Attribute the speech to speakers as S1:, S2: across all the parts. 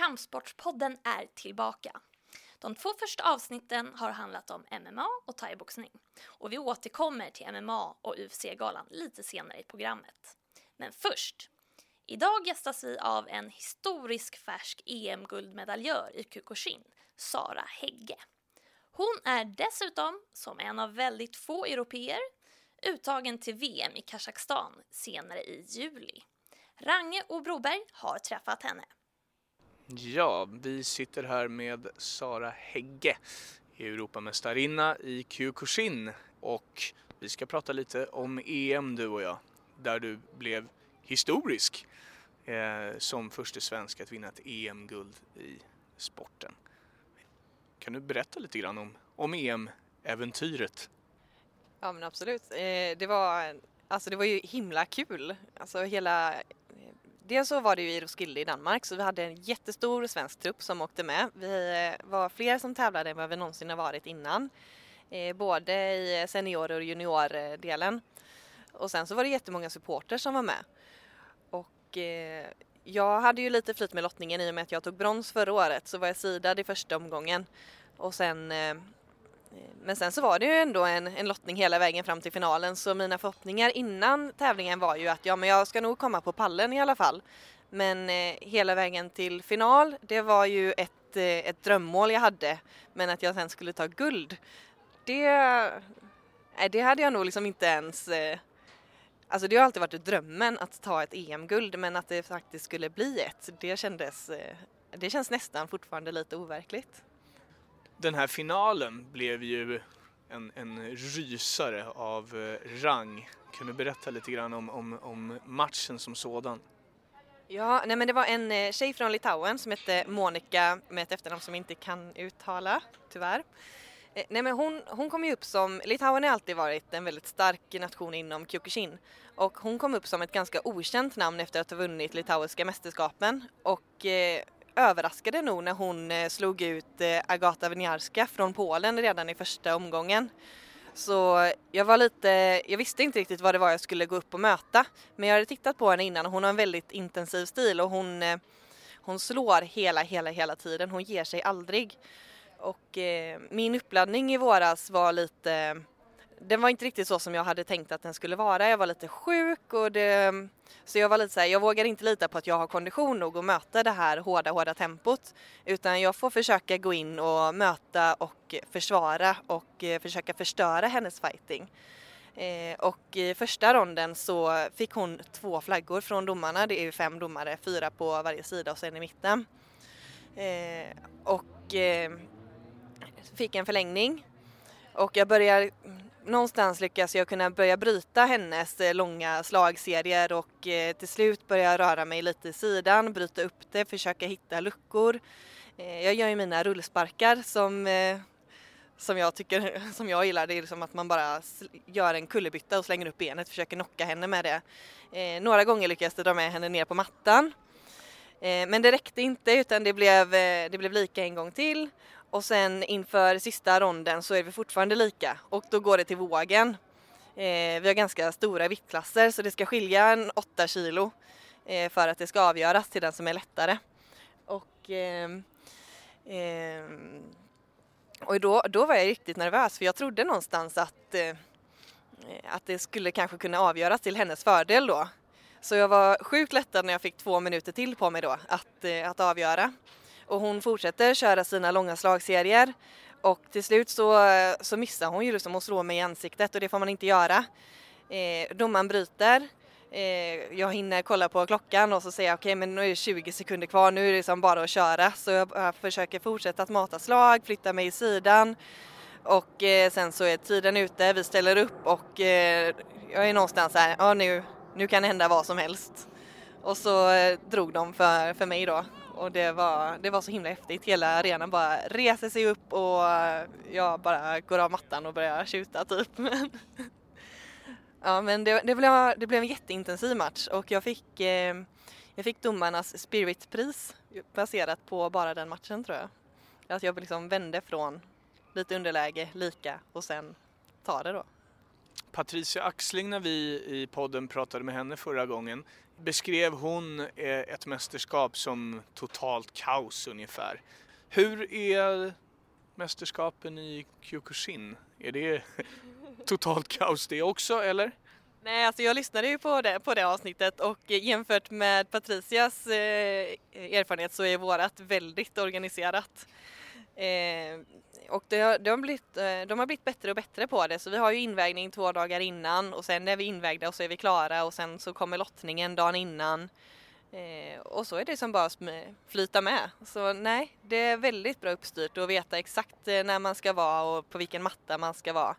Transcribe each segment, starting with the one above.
S1: Kampsportspodden är tillbaka. De två första avsnitten har handlat om MMA och thaiboxning och vi återkommer till MMA och UFC-galan lite senare i programmet. Men först, idag gästas vi av en historisk färsk EM-guldmedaljör i kukushin, Sara Hägge. Hon är dessutom, som en av väldigt få europeer, uttagen till VM i Kazakstan senare i juli. Range och Broberg har träffat henne.
S2: Ja, vi sitter här med Sara Hägge, Europamästarinna i Kyokushin och vi ska prata lite om EM du och jag, där du blev historisk eh, som första svensk att vinna ett EM-guld i sporten. Kan du berätta lite grann om, om EM-äventyret?
S3: Ja men absolut. Eh, det, var, alltså det var ju himla kul. Alltså hela Dels så var det ju i Roskilde i Danmark så vi hade en jättestor svensk trupp som åkte med. Vi eh, var fler som tävlade än vad vi någonsin har varit innan. Eh, både i senior och juniordelen. Och sen så var det jättemånga supporter som var med. Och eh, jag hade ju lite flyt med lottningen i och med att jag tog brons förra året så var jag sidad i första omgången. Och sen men sen så var det ju ändå en, en lottning hela vägen fram till finalen så mina förhoppningar innan tävlingen var ju att ja men jag ska nog komma på pallen i alla fall. Men eh, hela vägen till final, det var ju ett, eh, ett drömmål jag hade. Men att jag sen skulle ta guld, det, eh, det hade jag nog liksom inte ens eh, Alltså det har alltid varit drömmen att ta ett EM-guld men att det faktiskt skulle bli ett, det kändes, eh, det känns nästan fortfarande lite overkligt
S2: den här finalen blev ju en, en rysare av eh, rang. Kan du berätta lite grann om, om, om matchen som sådan?
S3: Ja, nej men det var en eh, tjej från Litauen som hette Monica med ett efternamn som jag inte kan uttala, tyvärr. Eh, nej men hon, hon kom ju upp som, Litauen har alltid varit en väldigt stark nation inom Kyokushin och hon kom upp som ett ganska okänt namn efter att ha vunnit litauiska mästerskapen och eh, överraskade nog när hon eh, slog ut eh, Agata Winiarska från Polen redan i första omgången. Så jag var lite, jag visste inte riktigt vad det var jag skulle gå upp och möta. Men jag hade tittat på henne innan och hon har en väldigt intensiv stil och hon, eh, hon slår hela, hela, hela tiden. Hon ger sig aldrig. Och eh, min uppladdning i våras var lite den var inte riktigt så som jag hade tänkt att den skulle vara. Jag var lite sjuk och det, så jag var lite så här, jag vågar inte lita på att jag har kondition nog att möta det här hårda, hårda tempot. Utan jag får försöka gå in och möta och försvara och eh, försöka förstöra hennes fighting. Eh, och i första ronden så fick hon två flaggor från domarna. Det är ju fem domare, fyra på varje sida och sen i mitten. Eh, och fick en förlängning. Och jag börjar någonstans lyckas jag kunna börja bryta hennes eh, långa slagserier och eh, till slut börja röra mig lite i sidan, bryta upp det, försöka hitta luckor. Eh, jag gör ju mina rullsparkar som, som jag tycker, som jag gillar, det är som att man bara gör en kullerbytta och slänger upp benet, försöker knocka henne med det. Några gånger lyckas jag dra med henne ner på mattan. Men det räckte inte utan det blev, det blev lika en gång till och sen inför sista ronden så är vi fortfarande lika och då går det till vågen. Eh, vi har ganska stora viktklasser så det ska skilja en 8 kilo eh, för att det ska avgöras till den som är lättare. Och, ehm, eh, och då, då var jag riktigt nervös för jag trodde någonstans att, eh, att det skulle kanske kunna avgöras till hennes fördel då. Så jag var sjukt lättad när jag fick två minuter till på mig då att, eh, att avgöra och hon fortsätter köra sina långa slagserier och till slut så, så missar hon ju liksom att slå mig i ansiktet och det får man inte göra. Eh, domaren bryter. Eh, jag hinner kolla på klockan och så säger jag okej okay, men nu är det 20 sekunder kvar, nu är det liksom bara att köra. Så jag, jag försöker fortsätta att mata slag, flytta mig i sidan och eh, sen så är tiden ute, vi ställer upp och eh, jag är någonstans här, ja nu, nu kan det hända vad som helst. Och så eh, drog de för, för mig då och det var, det var så himla häftigt. Hela arenan bara reser sig upp och jag bara går av mattan och börjar tjuta typ. ja men det, det, blev, det blev en jätteintensiv match och jag fick, eh, jag fick domarnas spiritpris baserat på bara den matchen tror jag. Att jag liksom vände från lite underläge, lika och sen ta det då.
S2: Patricia Axling när vi i podden pratade med henne förra gången beskrev hon eh, ett mästerskap som totalt kaos ungefär. Hur är mästerskapen i Kyokushin? Är det totalt kaos det också eller?
S3: Nej, alltså jag lyssnade ju på det, på det avsnittet och jämfört med Patricias eh, erfarenhet så är vårat väldigt organiserat. Eh, och det har, de, har blivit, eh, de har blivit bättre och bättre på det så vi har ju invägning två dagar innan och sen är vi invägda och så är vi klara och sen så kommer lottningen dagen innan. Eh, och så är det som bara flyta med. Så nej, det är väldigt bra uppstyrt att veta exakt eh, när man ska vara och på vilken matta man ska vara.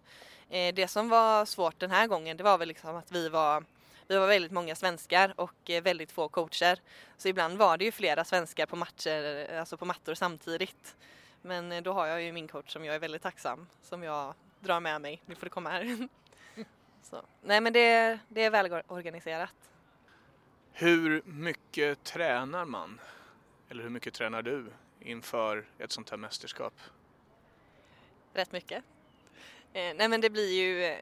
S3: Eh, det som var svårt den här gången det var väl liksom att vi var vi var väldigt många svenskar och eh, väldigt få coacher. Så ibland var det ju flera svenskar på matcher, alltså på mattor samtidigt. Men eh, då har jag ju min coach som jag är väldigt tacksam, som jag drar med mig. Nu får du komma här. Så. Nej men det, det är väl organiserat.
S2: Hur mycket tränar man? Eller hur mycket tränar du inför ett sånt här mästerskap?
S3: Rätt mycket. Eh, nej men det blir ju eh,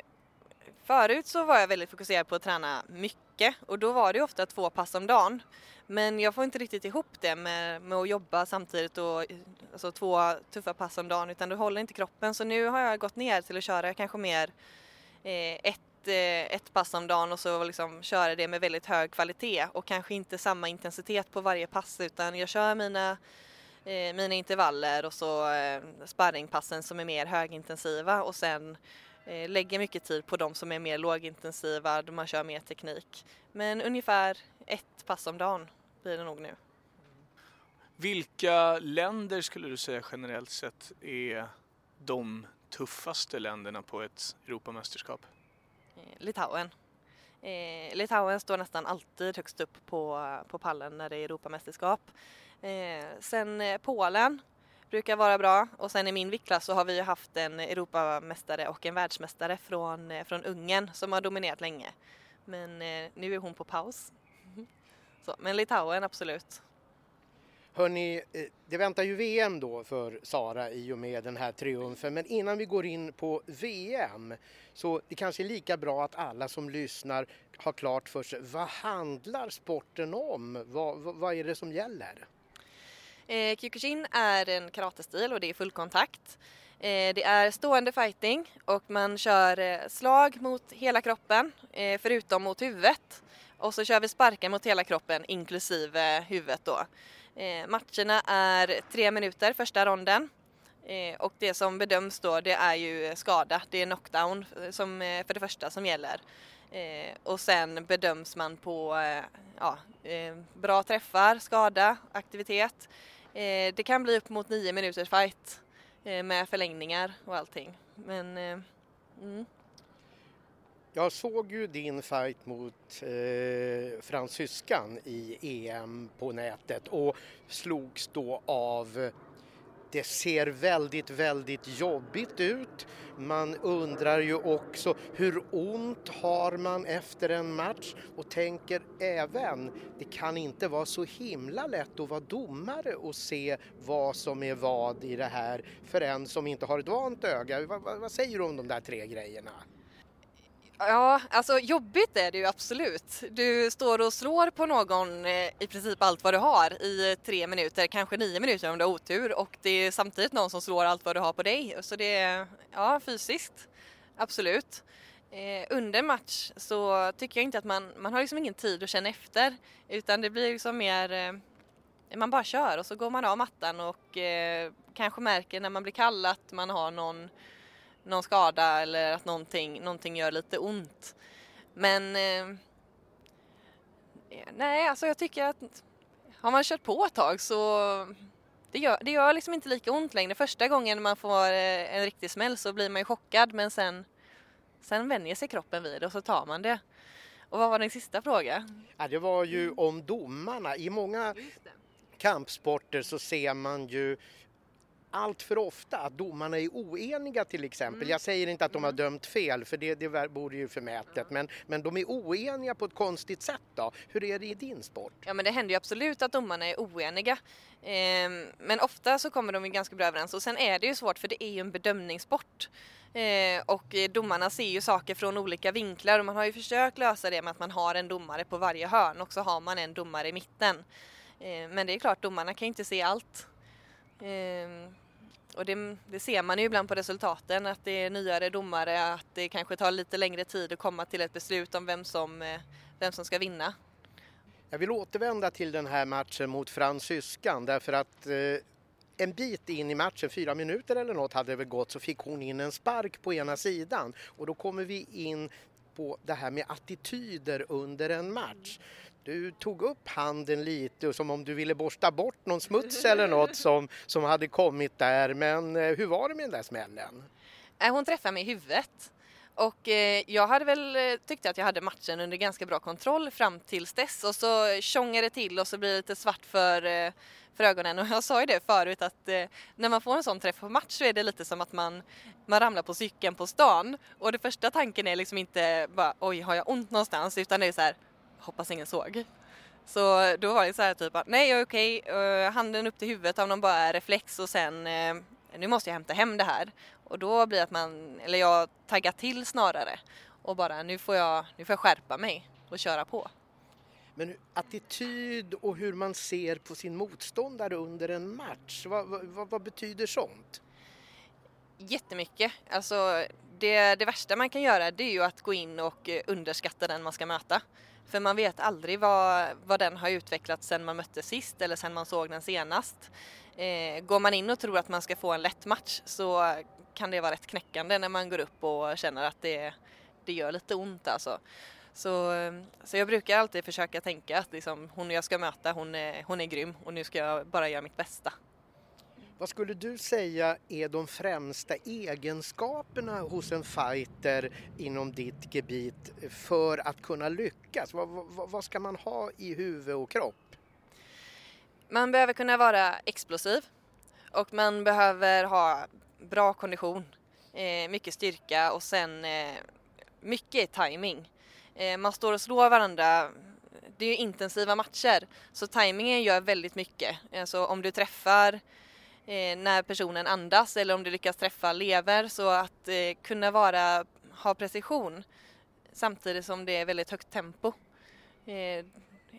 S3: Förut så var jag väldigt fokuserad på att träna mycket och då var det ofta två pass om dagen. Men jag får inte riktigt ihop det med, med att jobba samtidigt och alltså två tuffa pass om dagen utan det håller inte kroppen. Så nu har jag gått ner till att köra kanske mer eh, ett, eh, ett pass om dagen och så liksom köra det med väldigt hög kvalitet och kanske inte samma intensitet på varje pass utan jag kör mina eh, mina intervaller och så eh, sparringpassen som är mer högintensiva och sen eh, lägger mycket tid på de som är mer lågintensiva då man kör mer teknik. Men ungefär ett pass om dagen blir det nog nu.
S2: Vilka länder skulle du säga generellt sett är de tuffaste länderna på ett Europamästerskap?
S3: Eh, Litauen. Eh, Litauen står nästan alltid högst upp på, på pallen när det är Europamästerskap. Eh, sen eh, Polen brukar vara bra och sen i min viktklass så har vi ju haft en Europamästare och en världsmästare från, eh, från Ungern som har dominerat länge. Men eh, nu är hon på paus. Så, men Litauen absolut.
S4: Hörni, eh, det väntar ju VM då för Sara i och med den här triumfen. Men innan vi går in på VM så det kanske är lika bra att alla som lyssnar har klart för sig vad handlar sporten om? Vad, vad är det som gäller?
S3: Eh, Kyokushin är en karatestil och det är fullkontakt. Eh, det är stående fighting och man kör eh, slag mot hela kroppen eh, förutom mot huvudet. Och så kör vi sparkar mot hela kroppen inklusive huvudet då. Eh, matcherna är tre minuter första ronden. Eh, och det som bedöms då det är ju skada, det är knockdown eh, som, eh, för det första som gäller. Eh, och sen bedöms man på eh, ja, eh, bra träffar, skada, aktivitet. Eh, det kan bli upp mot nio minuters fight eh, med förlängningar och allting. Men eh, mm.
S4: Jag såg ju din fight mot eh, fransyskan i EM på nätet och slogs då av det ser väldigt, väldigt jobbigt ut. Man undrar ju också hur ont har man efter en match och tänker även, det kan inte vara så himla lätt att vara domare och se vad som är vad i det här för en som inte har ett vant öga. Vad, vad, vad säger du om de där tre grejerna?
S3: Ja, alltså jobbigt är det ju absolut. Du står och slår på någon eh, i princip allt vad du har i eh, tre minuter, kanske nio minuter om du har otur och det är samtidigt någon som slår allt vad du har på dig. Så det är, ja, fysiskt, absolut. Eh, under match så tycker jag inte att man, man har liksom ingen tid att känna efter utan det blir liksom mer eh, man bara kör och så går man av mattan och eh, kanske märker när man blir kall att man har någon någon skada eller att någonting, någonting gör lite ont. Men eh, nej, alltså jag tycker att har man kört på ett tag så det gör, det gör liksom inte lika ont längre. Första gången man får eh, en riktig smäll så blir man ju chockad men sen, sen vänjer sig kroppen vid det och så tar man det. Och vad var din sista fråga?
S4: Ja, det var ju om domarna. I många kampsporter så ser man ju allt för ofta att domarna är oeniga till exempel. Mm. Jag säger inte att de har mm. dömt fel för det, det vore ju förmätet men, men de är oeniga på ett konstigt sätt då. Hur är det i din sport?
S3: Ja men det händer ju absolut att domarna är oeniga. Ehm, men ofta så kommer de ju ganska bra överens och sen är det ju svårt för det är ju en bedömningssport. Eh, och domarna ser ju saker från olika vinklar och man har ju försökt lösa det med att man har en domare på varje hörn och så har man en domare i mitten. Eh, men det är klart, domarna kan inte se allt. Ehm, och det, det, ser man ju ibland på resultaten att det är nyare domare, att det kanske tar lite längre tid att komma till ett beslut om vem som, eh, vem som ska vinna.
S4: Jag vill återvända till den här matchen mot fransyskan därför att eh, en bit in i matchen, fyra minuter eller något hade det väl gått, så fick hon in en spark på ena sidan och då kommer vi in på det här med attityder under en match. Du tog upp handen lite som om du ville borsta bort någon smuts eller något som, som hade kommit där. Men eh, hur var det med den där smällen?
S3: Eh, hon träffade mig i huvudet. Och eh, jag hade väl tyckt att jag hade matchen under ganska bra kontroll fram tills dess och så tjongar det till och så blir det lite svart för, för ögonen och jag sa ju det förut att när man får en sån träff på match så är det lite som att man, man ramlar på cykeln på stan och det första tanken är liksom inte bara oj har jag ont någonstans utan det är så här hoppas ingen såg. Så då var det så här typ att nej jag är okej, uh, handen upp till huvudet av någon bara reflex och sen uh, nu måste jag hämta hem det här. Och då blir att man, eller jag taggar till snarare och bara nu får jag, nu får jag skärpa mig och köra på.
S4: Men attityd och hur man ser på sin motståndare under en match, vad, vad, vad betyder sånt?
S3: Jättemycket. Alltså det, det värsta man kan göra det är ju att gå in och underskatta den man ska möta. För man vet aldrig vad, vad den har utvecklats sen man mötte sist eller sen man såg den senast. Eh, går man in och tror att man ska få en lätt match så kan det vara rätt knäckande när man går upp och känner att det, det gör lite ont alltså. Så, så jag brukar alltid försöka tänka att liksom, hon jag ska möta, hon är, hon är grym och nu ska jag bara göra mitt bästa.
S4: Vad skulle du säga är de främsta egenskaperna hos en fighter inom ditt gebit för att kunna lyckas? Vad, vad, vad ska man ha i huvud och kropp?
S3: Man behöver kunna vara explosiv och man behöver ha bra kondition, eh, mycket styrka och sen eh, mycket timing. Eh, man står och slår varandra det är ju intensiva matcher så tajmingen gör väldigt mycket. Alltså om du träffar eh, Eh, när personen andas eller om du lyckas träffa lever så att eh, kunna vara, ha precision samtidigt som det är väldigt högt tempo eh,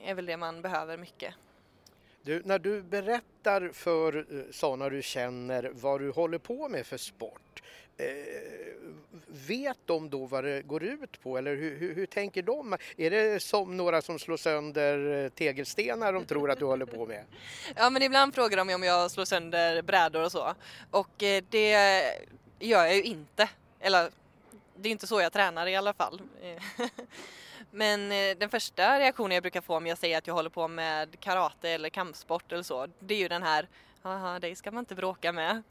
S3: är väl det man behöver mycket.
S4: Du, när du berättar för eh, sådana du känner vad du håller på med för sport, eh, vet de då vad det går ut på eller hur, hur, hur, tänker de? Är det som några som slår sönder eh, tegelstenar de tror att du håller på med?
S3: Ja men ibland frågar de om jag slår sönder brädor och så och eh, det gör jag ju inte. Eller det är inte så jag tränar i alla fall. Men eh, den första reaktionen jag brukar få om jag säger att jag håller på med karate eller kampsport eller så, det är ju den här, haha dig ska man inte bråka med.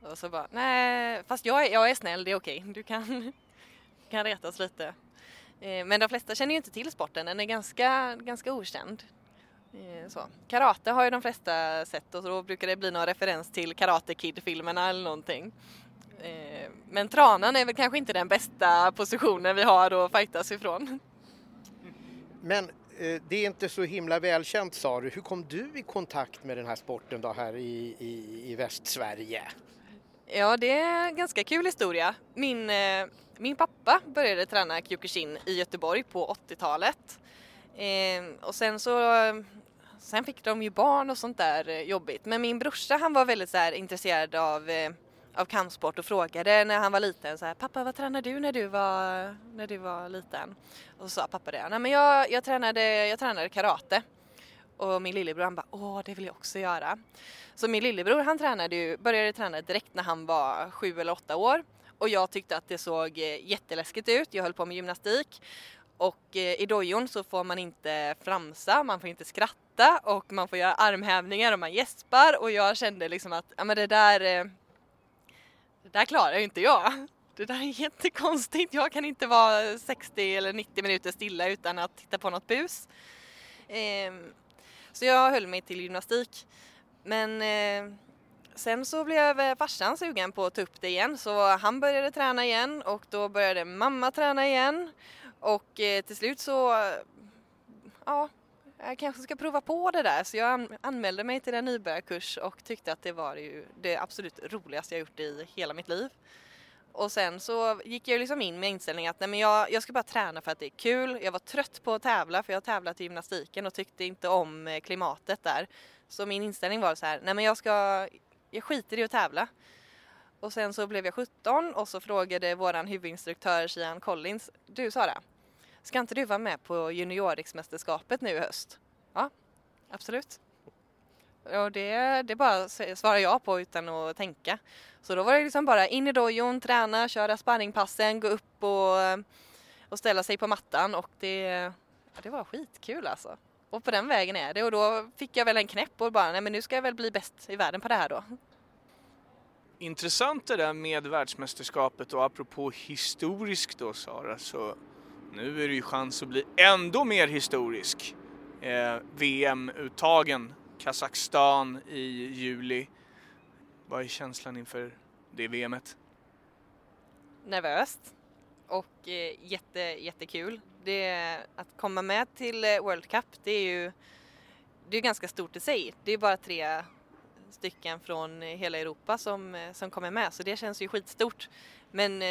S3: Och så bara, nej, fast jag är, jag är snäll, det är okej, du kan, kan retas lite. Eh, men de flesta känner ju inte till sporten, den är ganska, ganska okänd. Eh, så. Karate har ju de flesta sett och då brukar det bli någon referens till Karate Kid-filmerna eller någonting. Eh, men tranan är väl kanske inte den bästa positionen vi har att fightas ifrån.
S4: Men det är inte så himla välkänt sa du. Hur kom du i kontakt med den här sporten då här i, i, i Västsverige?
S3: Ja, det är en ganska kul historia. Min, eh, min pappa började träna Kyokushin i Göteborg på 80-talet. Eh, och sen så Sen fick de ju barn och sånt där eh, jobbigt. Men min brorsa han var väldigt så här, intresserad av, eh, av kampsport och frågade när han var liten så här, pappa vad tränade du när du var, när du var liten? Och så sa pappa det, nej men jag, jag, tränade, jag tränade karate. Och min lillebror han bara, åh det vill jag också göra. Så min lillebror han tränade ju, började träna direkt när han var sju eller åtta år. Och jag tyckte att det såg eh, jätteläskigt ut. Jag höll på med gymnastik. Och eh, i dojon så får man inte framsa, man får inte skratta och man får göra armhävningar och man gäspar och jag kände liksom att ja men det där eh, det där klarar ju inte jag. Det där är jättekonstigt. Jag kan inte vara 60 eller 90 minuter stilla utan att titta på något bus. Ehm, så jag höll mig till gymnastik. Men eh, sen så blev eh, farsan sugen på att ta upp det igen så han började träna igen och då började mamma träna igen. Och eh, till slut så, ja, jag kanske ska prova på det där så jag anmälde mig till en nybörjarkurs och tyckte att det var ju det absolut roligaste jag gjort i hela mitt liv och sen så gick jag liksom in med inställningen att nej men jag, jag ska bara träna för att det är kul. Jag var trött på att tävla för jag har tävlat i gymnastiken och tyckte inte om eh, klimatet där. Så min inställning var så här, nej men jag ska, jag skiter i att tävla. Och sen så blev jag 17 och så frågade våran huvudinstruktör Sian Collins, du Sara, ska inte du vara med på juniorriksmästerskapet nu i höst? Ja, absolut. Och det, det bara svarar jag på utan att tänka. Så då var det liksom bara in i dojon, träna, köra sparringpassen, gå upp och, och ställa sig på mattan och det, ja, det var skitkul alltså. Och på den vägen är det och då fick jag väl en knäpp och bara, nej men nu ska jag väl bli bäst i världen på det här då.
S2: Intressant det där med världsmästerskapet och apropå historiskt då Sara, så nu är det ju chans att bli ändå mer historisk. Eh, VM-uttagen, Kazakstan i juli. Vad är känslan inför det VMet?
S3: Nervöst och eh, jätte, jättekul. Det, att komma med till eh, World Cup det är ju det är ganska stort i sig. Det är bara tre stycken från eh, hela Europa som, som kommer med så det känns ju skitstort. Men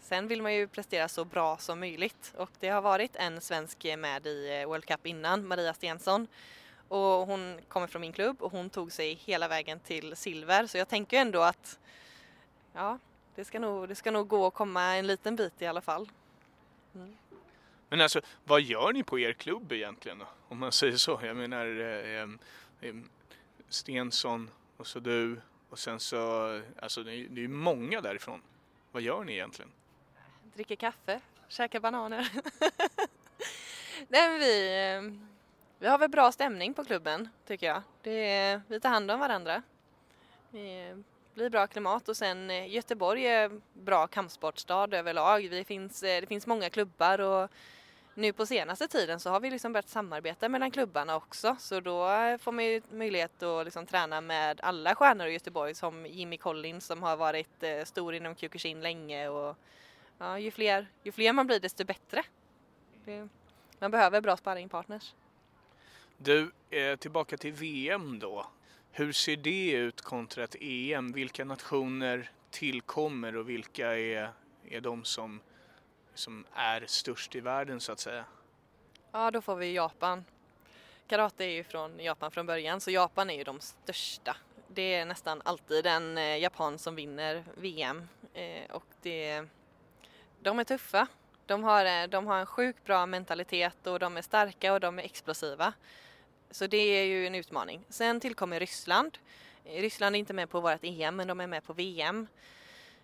S3: sen vill man ju prestera så bra som möjligt och det har varit en svensk med i World Cup innan, Maria Stensson. Och hon kommer från min klubb och hon tog sig hela vägen till silver så jag tänker ändå att ja, det ska nog, det ska nog gå att komma en liten bit i alla fall.
S2: Mm. Men alltså, vad gör ni på er klubb egentligen då? Om man säger så. Jag menar, eh, eh, Stensson och så du och sen så, alltså det är ju många därifrån. Vad gör ni egentligen?
S3: Dricker kaffe, käkar bananer. Nej vi, vi har väl bra stämning på klubben tycker jag. Det är, vi tar hand om varandra. Det blir bra klimat och sen eh, Göteborg är bra kampsportstad överlag. Vi finns, eh, det finns många klubbar och nu på senaste tiden så har vi liksom börjat samarbeta mellan klubbarna också så då eh, får man ju möjlighet att liksom träna med alla stjärnor i Göteborg som Jimmy Collins som har varit stor inom Kyokushin länge och ja, ju, fler, ju fler man blir desto bättre. Man behöver bra sparringpartners.
S2: Du, eh, tillbaka till VM då. Hur ser det ut kontra ett EM? Vilka nationer tillkommer och vilka är, är de som som är störst i världen så att säga?
S3: Ja, då får vi Japan. Karate är ju från Japan från början så Japan är ju de största. Det är nästan alltid en eh, japan som vinner VM eh, och det, de är tuffa. De har, eh, de har en sjukt bra mentalitet och de är starka och de är explosiva. Så det är ju en utmaning. Sen tillkommer Ryssland. Ryssland är inte med på vårt EM men de är med på VM.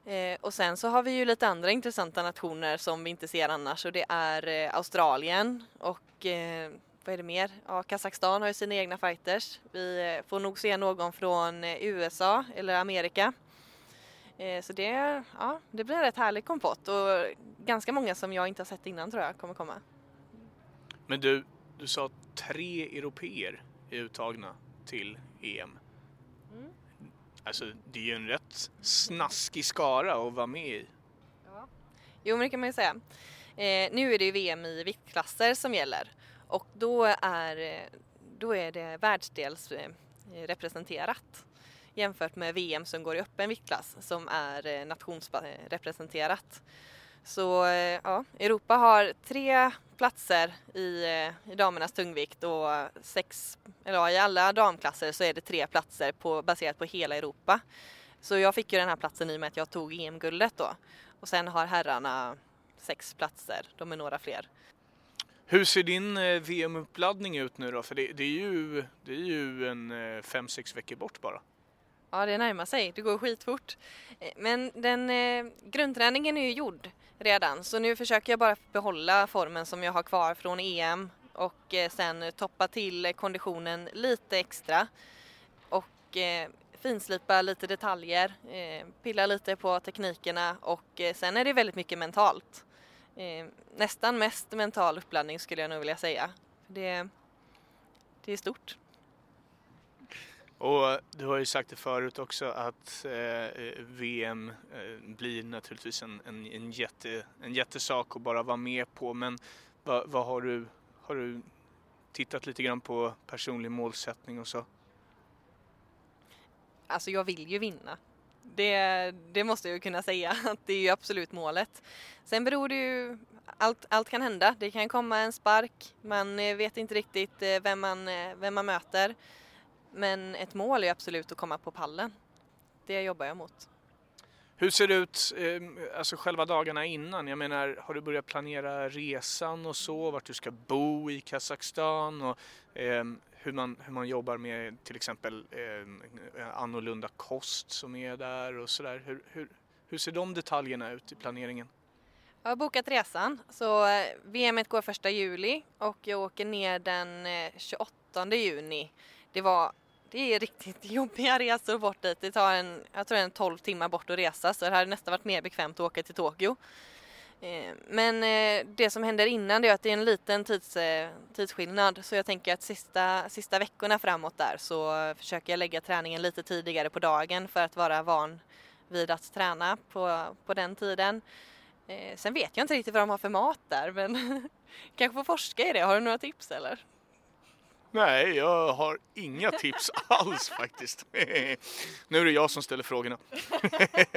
S3: Eh, och sen så har vi ju lite andra intressanta nationer som vi inte ser annars och det är eh, Australien och eh, vad är det mer? Ja, Kazakstan har ju sina egna fighters. Vi eh, får nog se någon från eh, USA eller Amerika. Eh, så det, ja, det blir en rätt härlig kompott och ganska många som jag inte har sett innan tror jag kommer komma.
S2: Men du, du sa tre europeer är uttagna till EM. Alltså det är ju en rätt snaskig skara att vara med i.
S3: Ja. Jo men det kan man ju säga. Eh, nu är det ju VM i viktklasser som gäller och då är, då är det världsdels eh, representerat jämfört med VM som går i öppen viktklass som är eh, nationsrepresenterat. Så eh, ja, Europa har tre platser i, eh, i damernas tungvikt och sex, eller ja, i alla damklasser så är det tre platser på, baserat på hela Europa. Så jag fick ju den här platsen i och med att jag tog EM-guldet då. Och sen har herrarna sex platser, de är några fler.
S2: Hur ser din eh, VM-uppladdning ut nu då? För det, det, är ju, det är ju en fem, sex veckor bort bara.
S3: Ja, det närmar sig. Det går skitfort. Men den eh, grundträningen är ju gjord redan så nu försöker jag bara behålla formen som jag har kvar från EM och eh, sen toppa till konditionen lite extra och eh, finslipa lite detaljer, eh, pilla lite på teknikerna och sen är det väldigt mycket mentalt. Nästan mest mental uppladdning skulle jag nog vilja säga. Det, det är stort.
S2: Och eh, du har ju sagt det förut också att eh, eh VM eh, blir naturligtvis en, en, en, jätte, en jättesak att bara vara med på men vad, vad, har, du, har du tittat lite grann på personlig målsättning och så?
S3: Alltså jag vill ju vinna. Det, det måste jag kunna säga att det är ju absolut målet. Sen beror det ju, allt, allt kan hända. Det kan komma en spark, man eh, vet inte riktigt vem man, vem man möter. Men ett mål är absolut att komma på pallen. Det jobbar jag mot.
S2: Hur ser det ut eh, alltså själva dagarna innan? Jag menar, har du börjat planera resan och så, vart du ska bo i Kazakstan och eh, hur, man, hur man jobbar med till exempel eh, annorlunda kost som är där och sådär. Hur, hur, hur ser de detaljerna ut i planeringen?
S3: Jag har bokat resan, så eh, VM går första juli och jag åker ner den 28 eh, juni. Det var det är riktigt jobbiga resor bort dit. Det tar en, jag tror en 12 timmar bort att resa så det hade nästan varit mer bekvämt att åka till Tokyo. Eh, men eh, det som händer innan det är att det är en liten tids, eh, tidsskillnad så jag tänker att sista, sista veckorna framåt där så försöker jag lägga träningen lite tidigare på dagen för att vara van vid att träna på, på den tiden. Sen vet jag inte riktigt vad de har för mat där men kanske får forska i det. Har du några tips eller?
S2: Nej, jag har inga tips alls faktiskt. nu är det jag som ställer frågorna.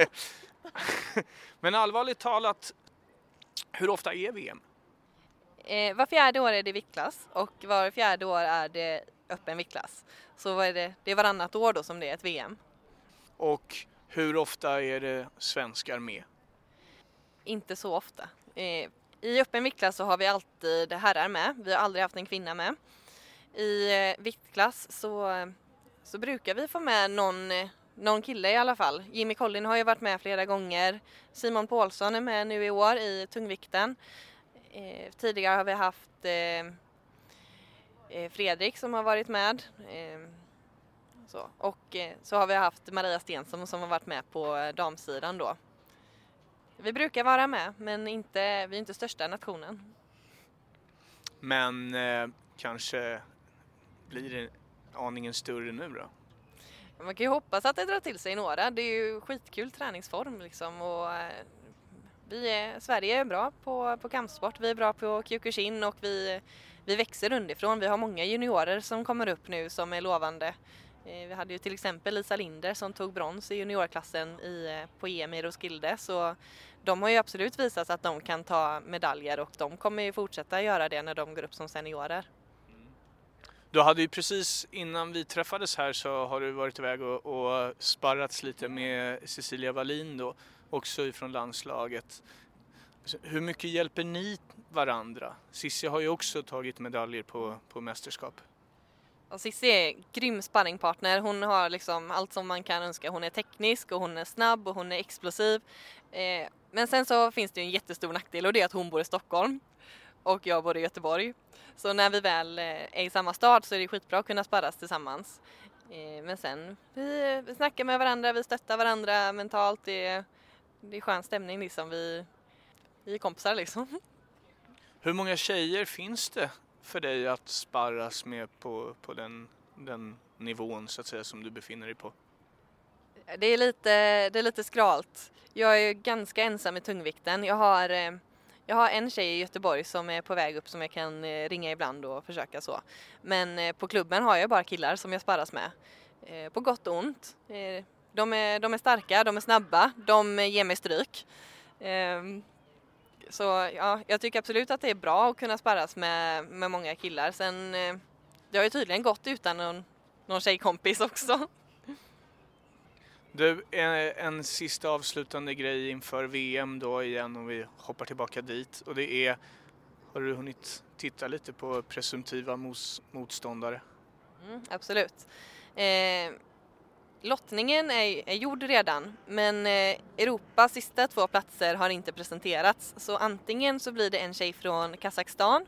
S2: Men allvarligt talat, hur ofta är VM?
S3: Eh, var fjärde år är det viktklass och var fjärde år är det öppen viktklass. Så är det, det är varannat år då som det är ett VM.
S2: Och hur ofta är det svenskar med?
S3: Inte så ofta. Eh, I öppen viktklass så har vi alltid herrar med. Vi har aldrig haft en kvinna med. I eh, viktklass så, så brukar vi få med någon, eh, någon kille i alla fall. Jimmy Collin har ju varit med flera gånger. Simon Paulsson är med nu i år i tungvikten. Eh, tidigare har vi haft eh, eh Fredrik som har varit med. Eh, så. Och så har vi haft Maria Stensson som har varit med på damsidan då. Vi brukar vara med men inte, vi är inte största nationen.
S2: Men eh, kanske blir det aningen större nu då?
S3: Man kan ju hoppas att det drar till sig några. Det är ju skitkul träningsform liksom och eh, vi är, Sverige är bra på, på kampsport, vi är bra på Kyokushin och vi, vi växer underifrån. Vi har många juniorer som kommer upp nu som är lovande. Eh, vi hade ju till exempel Lisa Linder som tog brons i juniorklassen i, eh, på EM i Roskilde så de har ju absolut visat att de kan ta medaljer och de kommer ju fortsätta göra det när de går upp som seniorer.
S2: Du hade ju precis innan vi träffades här så har du varit iväg och, och sparrats lite med Cecilia Wallin då, också ifrån landslaget. Hur mycket hjälper ni varandra? Cissi har ju också tagit medaljer på, på mästerskap.
S3: Och Cissi är grym sparringpartner. Hon har liksom allt som man kan önska. Hon är teknisk och hon är snabb och hon är explosiv. Eh, men sen så finns det en jättestor nackdel och det är att hon bor i Stockholm och jag bor i Göteborg. Så när vi väl eh, är i samma stad så är det skitbra att kunna sparras tillsammans. Eh, men sen, vi, vi snackar med varandra, vi stöttar varandra mentalt. Det är, det är skön stämning liksom. Vi, vi är kompisar liksom.
S2: Hur många tjejer finns det för dig att sparras med på, på den, den nivån så att säga som du befinner dig på?
S3: Det är lite, det är lite skralt. Jag är ganska ensam i tungvikten. Jag har eh, jag har en tjej i Göteborg som är på väg upp som jag kan eh, ringa ibland och försöka så. Men eh, på klubben har jag bara killar som jag sparras med. Eh, på gott och ont. De är, de är starka, de är snabba, de ger mig stryk. Ehm, så ja, jag tycker absolut att det är bra att kunna sparras med, med många killar. Sen, det har ju tydligen gått utan någon, någon tjejkompis också.
S2: Du, en, en sista avslutande grej inför VM då igen om vi hoppar tillbaka dit och det är, har du hunnit titta lite på presumtiva mos, motståndare?
S3: Mm, absolut. Eh, lottningen är, är gjord redan men eh, Europas sista två platser har inte presenterats så antingen så blir det en tjej från Kazakstan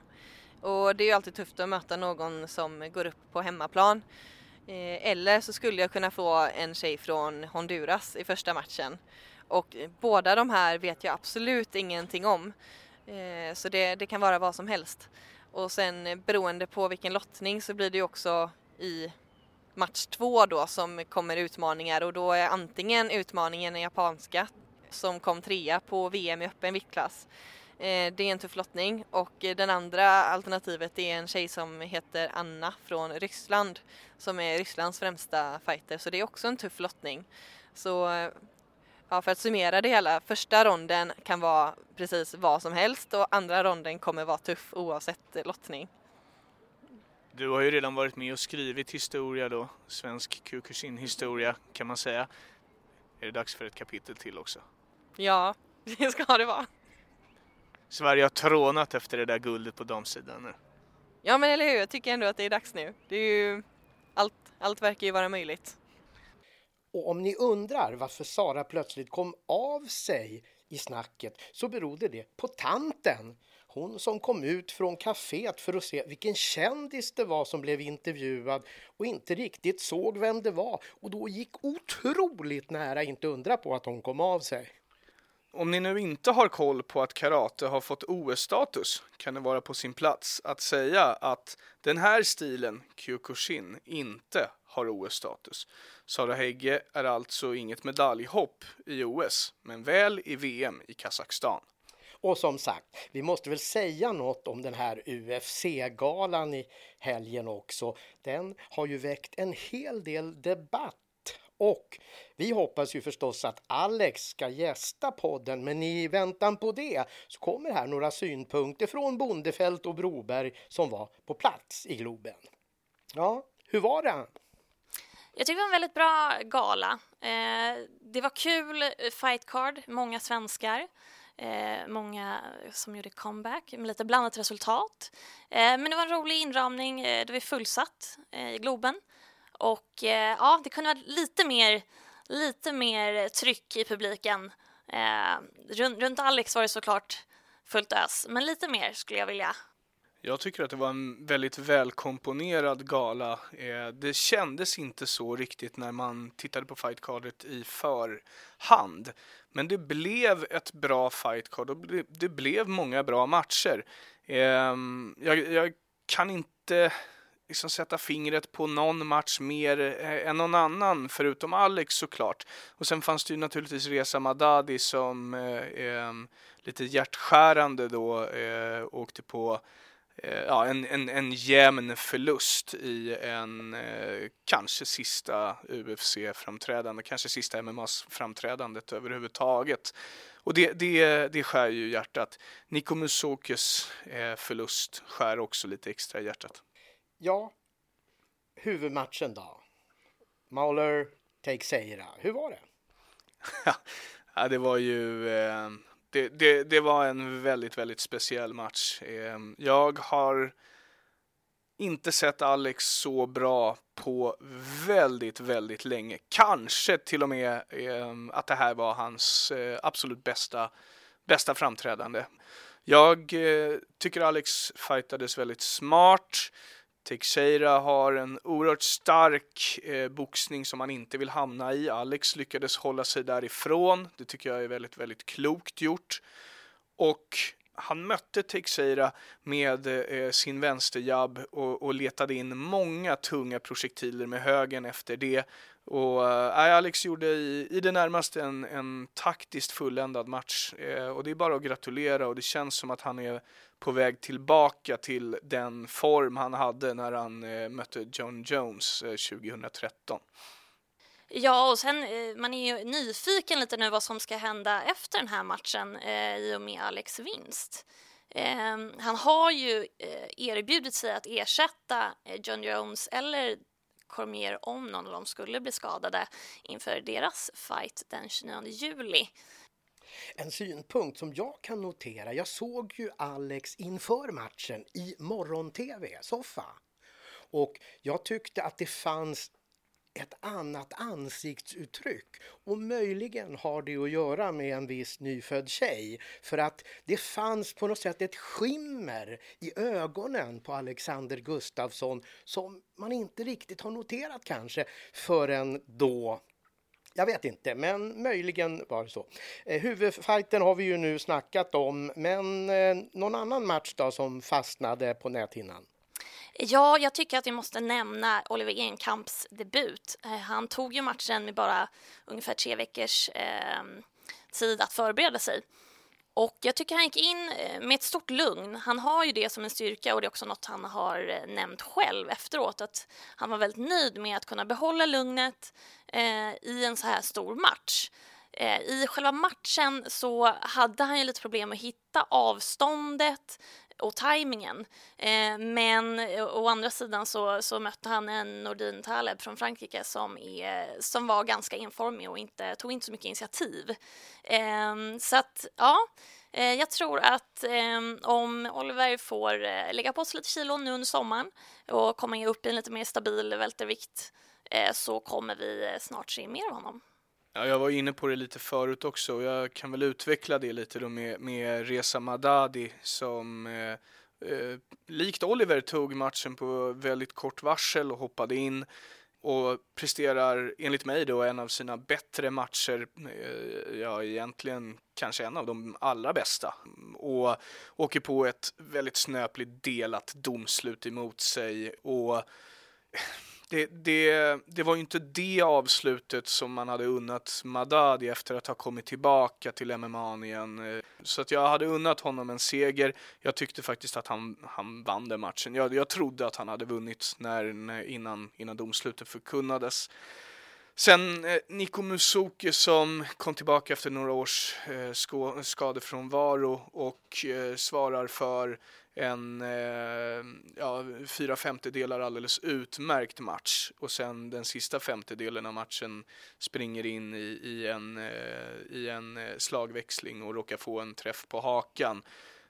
S3: och det är ju alltid tufft att möta någon som går upp på hemmaplan Eh, Eh, eller så skulle jag kunna få en tjej från Honduras i första matchen. Och eh, båda de här vet jag absolut ingenting om. Eh, så det, det kan vara vad som helst. Och sen beroende på vilken lottning så blir det också i match två då som kommer utmaningar och då är antingen utmaningen i japanska som kom trea på VM i öppen viktklass det är en tuff lottning och eh, den andra alternativet är en tjej som heter Anna från Ryssland som är Rysslands främsta fighter så det är också en tuff lottning. Så eh, ja, för att summera det hela, första ronden kan vara precis vad som helst och andra ronden kommer vara tuff oavsett lottning.
S2: Du har ju redan varit med och skrivit historia då, svensk Kyokushin-historia kan man säga. Är det dags för ett kapitel till också?
S3: Ja, det ska det vara.
S2: Sverige har trånat efter det där guldet på damsidan nu.
S3: Ja men eller hur, jag tycker ändå att det är dags nu. Det är ju, allt, allt verkar ju vara möjligt.
S4: Och om ni undrar varför Sara plötsligt kom av sig i snacket så berodde det på tanten. Hon som kom ut från kaféet för att se vilken kändis det var som blev intervjuad och inte riktigt såg vem det var och då gick otroligt nära, inte undra på att hon kom av sig.
S2: Om ni nu inte har koll på att karate har fått OS-status kan det vara på sin plats att säga att den här stilen, Kyokushin, inte har OS-status. Sara Hägge är alltså inget medaljhopp i OS, men väl i VM i Kazakstan.
S4: Och som sagt, vi måste väl säga något om den här UFC-galan i helgen också. Den har ju väckt en hel del debatt och vi hoppas ju förstås att Alex ska gästa podden men i väntan på det så kommer här några synpunkter från Bondefält och Broberg som var på plats i Globen. Ja, hur var det?
S1: Jag tycker det var en väldigt bra gala. Eh, det var kul eh, Fight Card, många svenskar. Eh, många som gjorde comeback med lite blandat resultat. Eh, men det var en rolig inramning. Eh, det var fullsatt eh, i Globen. Och eh, ja, det kunde varit lite mer, lite mer tryck i publiken. Eh, runt, runt Alex var det såklart fullt ös, men lite mer skulle jag vilja
S2: jag tycker att det var en väldigt välkomponerad gala. Eh, det kändes inte så riktigt när man tittade på fightcardet i förhand. Men det blev ett bra fightcard och det blev många bra matcher. Ehm, jag, jag kan inte liksom sätta fingret på någon match mer eh, än någon annan, förutom Alex såklart. Och sen fanns det ju naturligtvis Reza Madadi som eh, lite hjärtskärande då eh, åkte på eh, ja, en, en, en jämn förlust i en eh, kanske sista UFC-framträdande, kanske sista MMA-framträdandet överhuvudtaget. Och det, det, det skär ju hjärtat. Niko Musokes eh, förlust skär också lite extra i hjärtat.
S4: Ja, huvudmatchen då? Mauler, take Seira. hur var det?
S2: ja, det var ju... Eh, det, det, det, var en väldigt, väldigt speciell match. Eh, jag har inte sett Alex så bra på väldigt, väldigt länge. Kanske till och med eh, att det här var hans eh, absolut bästa, bästa framträdande. Jag eh, tycker Alex fightades väldigt smart. Teixeira har en oerhört stark eh, boxning som han inte vill hamna i. Alex lyckades hålla sig därifrån. Det tycker jag är väldigt, väldigt klokt gjort. Och han mötte Teixeira med eh, sin vänsterjabb och, och letade in många tunga projektiler med högen efter det. Och äh, Alex gjorde i, i det närmaste en, en taktiskt fulländad match eh, och det är bara att gratulera och det känns som att han är på väg tillbaka till den form han hade när han eh, mötte John Jones eh, 2013.
S1: Ja, och sen eh, man är ju nyfiken lite nu vad som ska hända efter den här matchen eh, i och med Alex vinst. Eh, han har ju eh, erbjudit sig att ersätta eh, John Jones eller Cormier om någon av dem skulle bli skadade inför deras fight den 29 juli.
S4: En synpunkt som jag kan notera, jag såg ju Alex inför matchen i morgon-tv-soffa och jag tyckte att det fanns ett annat ansiktsuttryck och möjligen har det att göra med en viss nyfödd tjej för att det fanns på något sätt ett skimmer i ögonen på Alexander Gustafsson som man inte riktigt har noterat kanske förrän då jag vet inte, men möjligen var det så. Eh, huvudfighten har vi ju nu snackat om, men eh, någon annan match då som fastnade på näthinnan?
S1: Ja, jag tycker att vi måste nämna Oliver Enkamps debut. Eh, han tog ju matchen med bara ungefär tre veckors eh, tid att förbereda sig. Och jag tycker han gick in eh, med ett stort lugn. Han har ju det som en styrka och det är också något han har eh, nämnt själv efteråt att han var väldigt nöjd med att kunna behålla lugnet eh, i en så här stor match. Eh, I själva matchen så hade han ju lite problem att hitta avståndet och tajmingen. Eh, men eh, å andra sidan så, så mötte han en Nordin Taleb från Frankrike som, är, som var ganska informig och inte, tog inte så mycket initiativ. Eh, så att, ja, eh, jag tror att eh, om Oliver får eh, lägga på sig lite kilon nu under sommaren och komma upp i en lite mer stabil vältervikt eh, så kommer vi eh, snart se mer av honom.
S2: Ja, jag var inne på det lite förut också och jag kan väl utveckla det lite då med, med Reza Madadi som eh, eh, likt Oliver tog matchen på väldigt kort varsel och hoppade in och presterar enligt mig då en av sina bättre matcher, eh, ja egentligen kanske en av de allra bästa. Och åker på ett väldigt snöpligt delat domslut emot sig och det, det, det var ju inte det avslutet som man hade unnat Madadi efter att ha kommit tillbaka till MMA igen. Så att jag hade unnat honom en seger. Jag tyckte faktiskt att han, han vann den matchen. Jag, jag trodde att han hade vunnit när, innan, innan domslutet förkunnades. Sen eh, Niko Musoki som kom tillbaka efter några års eh, skadefrånvaro och eh, svarar för en eh, ja, fyra femtedelar alldeles utmärkt match och sen den sista femtedelen av matchen springer in i, i en, eh, i en eh, slagväxling och råkar få en träff på hakan.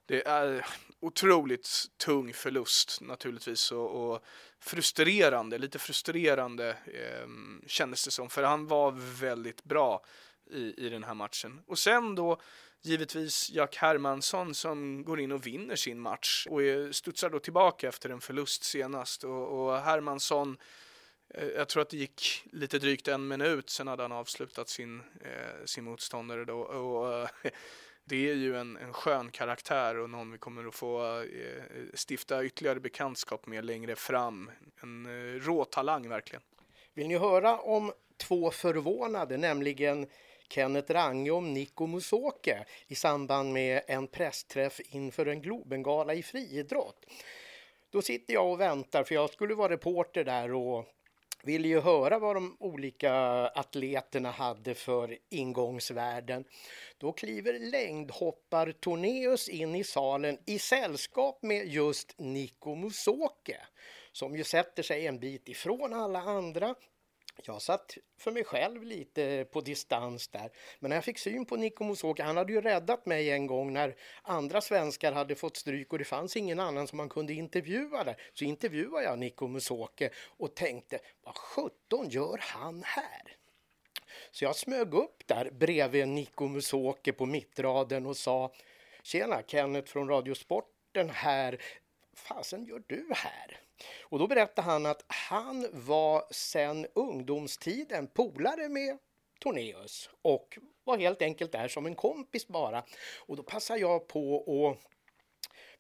S2: Det är otroligt tung förlust naturligtvis och, och frustrerande, lite frustrerande eh, kändes det som. För han var väldigt bra i, i den här matchen. Och sen då givetvis Jack Hermansson som går in och vinner sin match och studsar då tillbaka efter en förlust senast. Och, och Hermansson eh, jag tror att det gick lite drygt en minut sen hade han avslutat sin, eh, sin motståndare då. Och eh, det är ju en, en skön karaktär och någon vi kommer att få eh, stifta ytterligare bekantskap med längre fram. En eh, rå talang verkligen.
S4: Vill ni höra om två förvånade, nämligen Kenneth Range och Niko Musoke i samband med en pressträff inför en Globengala i friidrott. Då sitter jag och väntar för jag skulle vara reporter där och ville ju höra vad de olika atleterna hade för ingångsvärden. Då kliver längdhoppar Torneus in i salen i sällskap med just Niko Musoke som ju sätter sig en bit ifrån alla andra jag satt för mig själv lite på distans där. Men när jag fick syn på Niko Musoka, han hade ju räddat mig en gång när andra svenskar hade fått stryk och det fanns ingen annan som man kunde intervjua där. Så intervjuade jag Niko Musoke och tänkte, vad sjutton gör han här? Så jag smög upp där bredvid Niko Musoke på mittraden och sa Tjena, Kenneth från Radiosporten här. Fasen gör du här? Och då berättade han att han var sedan ungdomstiden polare med Tornéus och var helt enkelt där som en kompis bara. Och då passade jag på att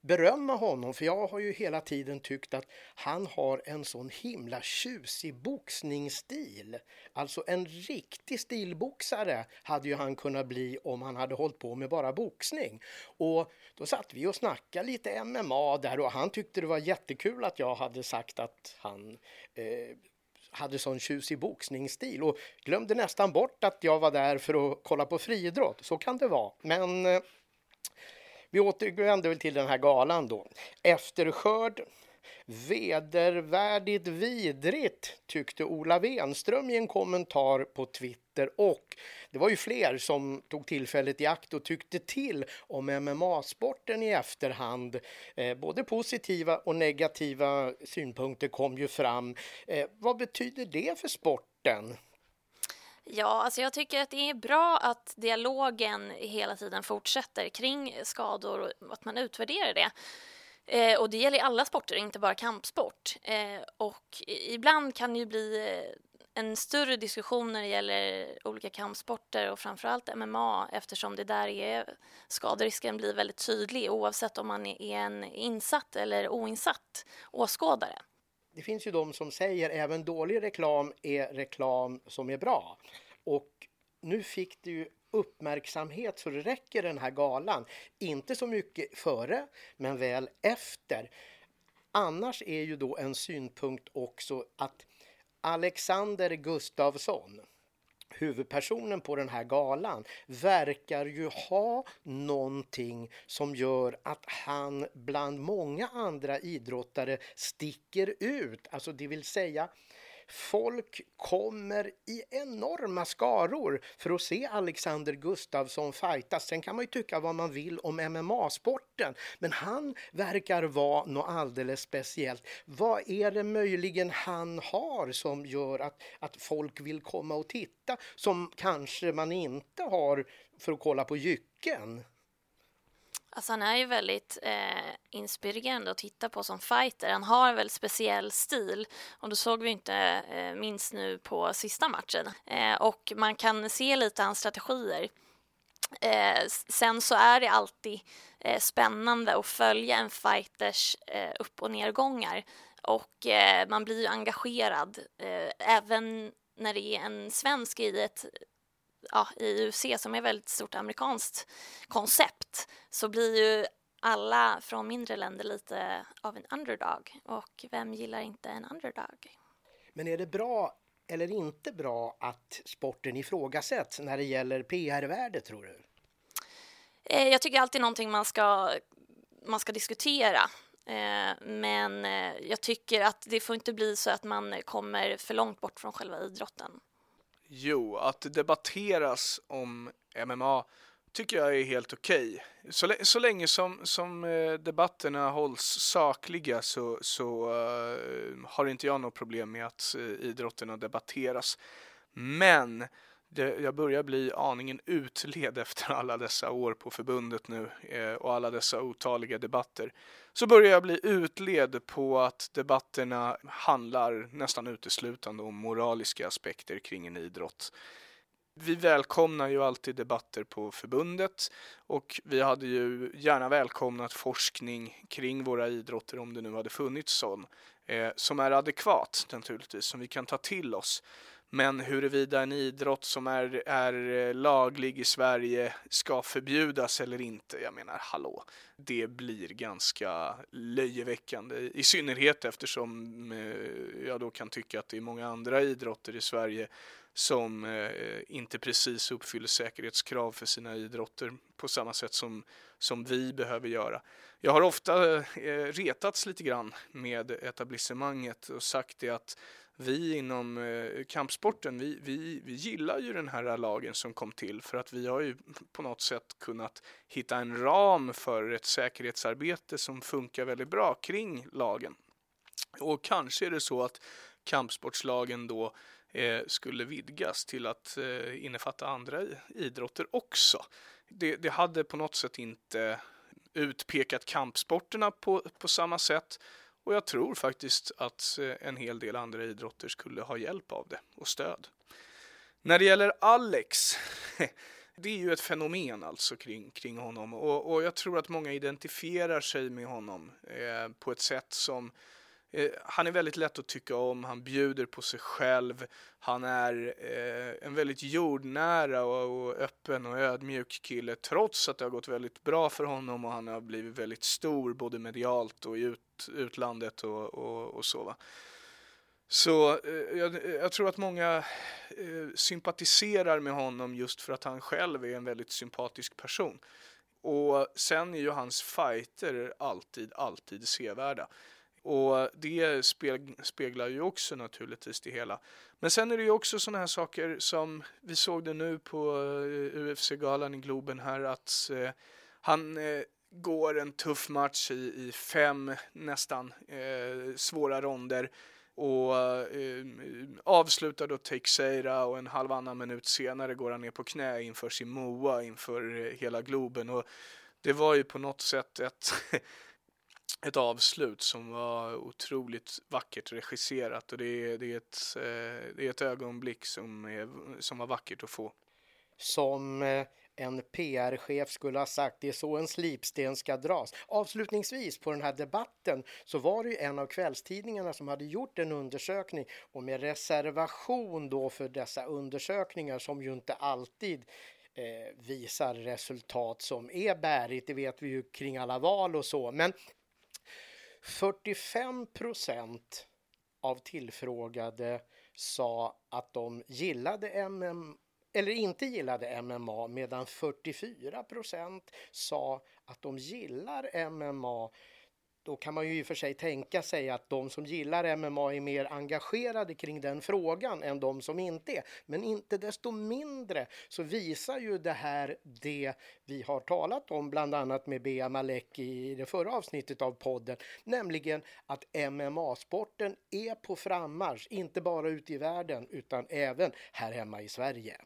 S4: berömma honom för jag har ju hela tiden tyckt att han har en sån himla tjusig boxningsstil. Alltså en riktig stilboxare hade ju han kunnat bli om han hade hållit på med bara boxning. Och då satt vi och snackade lite MMA där och han tyckte det var jättekul att jag hade sagt att han eh, hade sån tjusig boxningsstil och glömde nästan bort att jag var där för att kolla på friidrott. Så kan det vara. Men eh, vi återvänder väl till den här galan då. Efterskörd, vedervärdigt vidrigt tyckte Ola Wenström i en kommentar på Twitter och det var ju fler som tog tillfället i akt och tyckte till om MMA-sporten i efterhand. Eh, både positiva och negativa synpunkter kom ju fram. Eh, vad betyder det för sporten?
S1: Ja, alltså jag tycker att det är bra att dialogen hela tiden fortsätter kring skador och att man utvärderar det. Eh, och det gäller alla sporter, inte bara kampsport. Eh, och ibland kan det ju bli eh, en större diskussion när det gäller olika kampsporter och framförallt MMA eftersom det där är skaderisken blir väldigt tydlig oavsett om man är en insatt eller oinsatt åskådare
S4: det finns ju de som säger även dålig reklam är reklam som är bra. Och nu fick det ju uppmärksamhet så det räcker den här galan. Inte så mycket före, men väl efter. Annars är ju då en synpunkt också att Alexander Gustafsson huvudpersonen på den här galan verkar ju ha någonting som gör att han bland många andra idrottare sticker ut. Alltså det vill säga Folk kommer i enorma skaror för att se Alexander Gustafsson fightas. Sen kan man ju tycka vad man vill om MMA-sporten, men han verkar vara något alldeles speciellt. Vad är det möjligen han har som gör att, att folk vill komma och titta som kanske man inte har för att kolla på Jycken?
S1: Alltså han är ju väldigt eh, inspirerande att titta på som fighter. Han har en väldigt speciell stil och det såg vi inte eh, minst nu på sista matchen. Eh, och man kan se lite hans strategier. Eh, sen så är det alltid eh, spännande att följa en fighters eh, upp och nedgångar och eh, man blir ju engagerad eh, även när det är en svensk i ett ja, i UFC som är ett väldigt stort amerikanskt koncept så blir ju alla från mindre länder lite av en underdog och vem gillar inte en underdog?
S4: Men är det bra eller inte bra att sporten ifrågasätts när det gäller PR-värde tror du?
S1: Eh, jag tycker alltid någonting man ska, man ska diskutera. Eh, men eh, jag tycker att det får inte bli så att man kommer för långt bort från själva idrotten.
S2: Jo, att debatteras om MMA tycker jag är helt okej. Okay. Så, så länge som, som eh, debatterna hålls sakliga så, så uh, har inte jag något problem med att eh, uh, idrotterna debatteras. Men det, jag börjar bli aningen utled efter alla dessa år på förbundet nu eh, och alla dessa otaliga debatter. Så börjar jag bli utled på att debatterna handlar nästan uteslutande om moraliska aspekter kring en idrott. Vi välkomnar ju alltid debatter på förbundet och vi hade ju gärna välkomnat forskning kring våra idrotter om det nu hade funnits sån eh, som är adekvat naturligtvis, som vi kan ta till oss. Men huruvida en idrott som är, är eh, laglig i Sverige ska förbjudas eller inte, jag menar hallå, det blir ganska löjeväckande. I synnerhet eftersom eh, jag då kan tycka att det är många andra idrotter i Sverige som eh, inte precis uppfyller säkerhetskrav för sina idrotter på samma sätt som, som vi behöver göra. Jag har ofta retats lite grann med etablissemanget och sagt det att vi inom eh, kampsporten, vi, vi, vi gillar ju den här lagen som kom till för att vi har ju på något sätt kunnat hitta en ram för ett säkerhetsarbete som funkar väldigt bra kring lagen. Och kanske är det så att kampsportslagen då eh, skulle vidgas till att eh, innefatta andra idrotter också. Det, det hade på något sätt inte utpekat kampsporterna på, på samma sätt och jag tror faktiskt att eh, en hel del andra idrotter skulle ha hjälp av det och stöd. När det gäller Alex, det är ju ett fenomen alltså kring, kring honom och, och jag tror att många identifierar sig med honom eh, på ett sätt som Eh, han är väldigt lätt att tycka om, han bjuder på sig själv, han är eh, en väldigt jordnära och, och, öppen och ödmjuk kille trots att det har gått väldigt bra för honom och han har blivit väldigt stor både medialt och i ut, utlandet och, och, och så. Va? Så eh, jag, jag, tror att många eh, sympatiserar med honom just för att han själv är en väldigt sympatisk person. Och sen är ju hans fighter alltid, alltid sevärda. Och det speglar ju också naturligtvis det hela. Men sen är det ju också sådana här saker som vi såg det nu på eh, UFC-galan i Globen här att eh, han eh, går en tuff match i, i fem nästan eh, svåra ronder och eh, avslutar då Teixeira och en halvannan minut senare går han ner på knä inför sin Moa inför hela Globen och det var ju på något sätt ett ett avslut som var otroligt vackert regisserat och det är, det är, ett, eh, det är ett ögonblick som, är, som var vackert att få.
S4: Som eh, en PR-chef skulle ha sagt, det är så en slipsten ska dras. Avslutningsvis på den här debatten så var det ju en av kvällstidningarna som hade gjort en undersökning och med reservation då för dessa undersökningar som ju inte alltid eh, visar resultat som är bärigt, det vet vi ju kring alla val och så. Men 45 procent av tillfrågade sa att de gillade MM eller inte gillade MMA medan 44 procent sa att de gillar MMA då kan man ju i och för sig tänka sig att de som gillar MMA är mer engagerade kring den frågan än de som inte är. Men inte desto mindre så visar ju det här det vi har talat om bland annat med Bea Malek i det förra avsnittet av podden, nämligen att MMA-sporten är på frammarsch, inte bara ute i världen utan även här hemma i Sverige.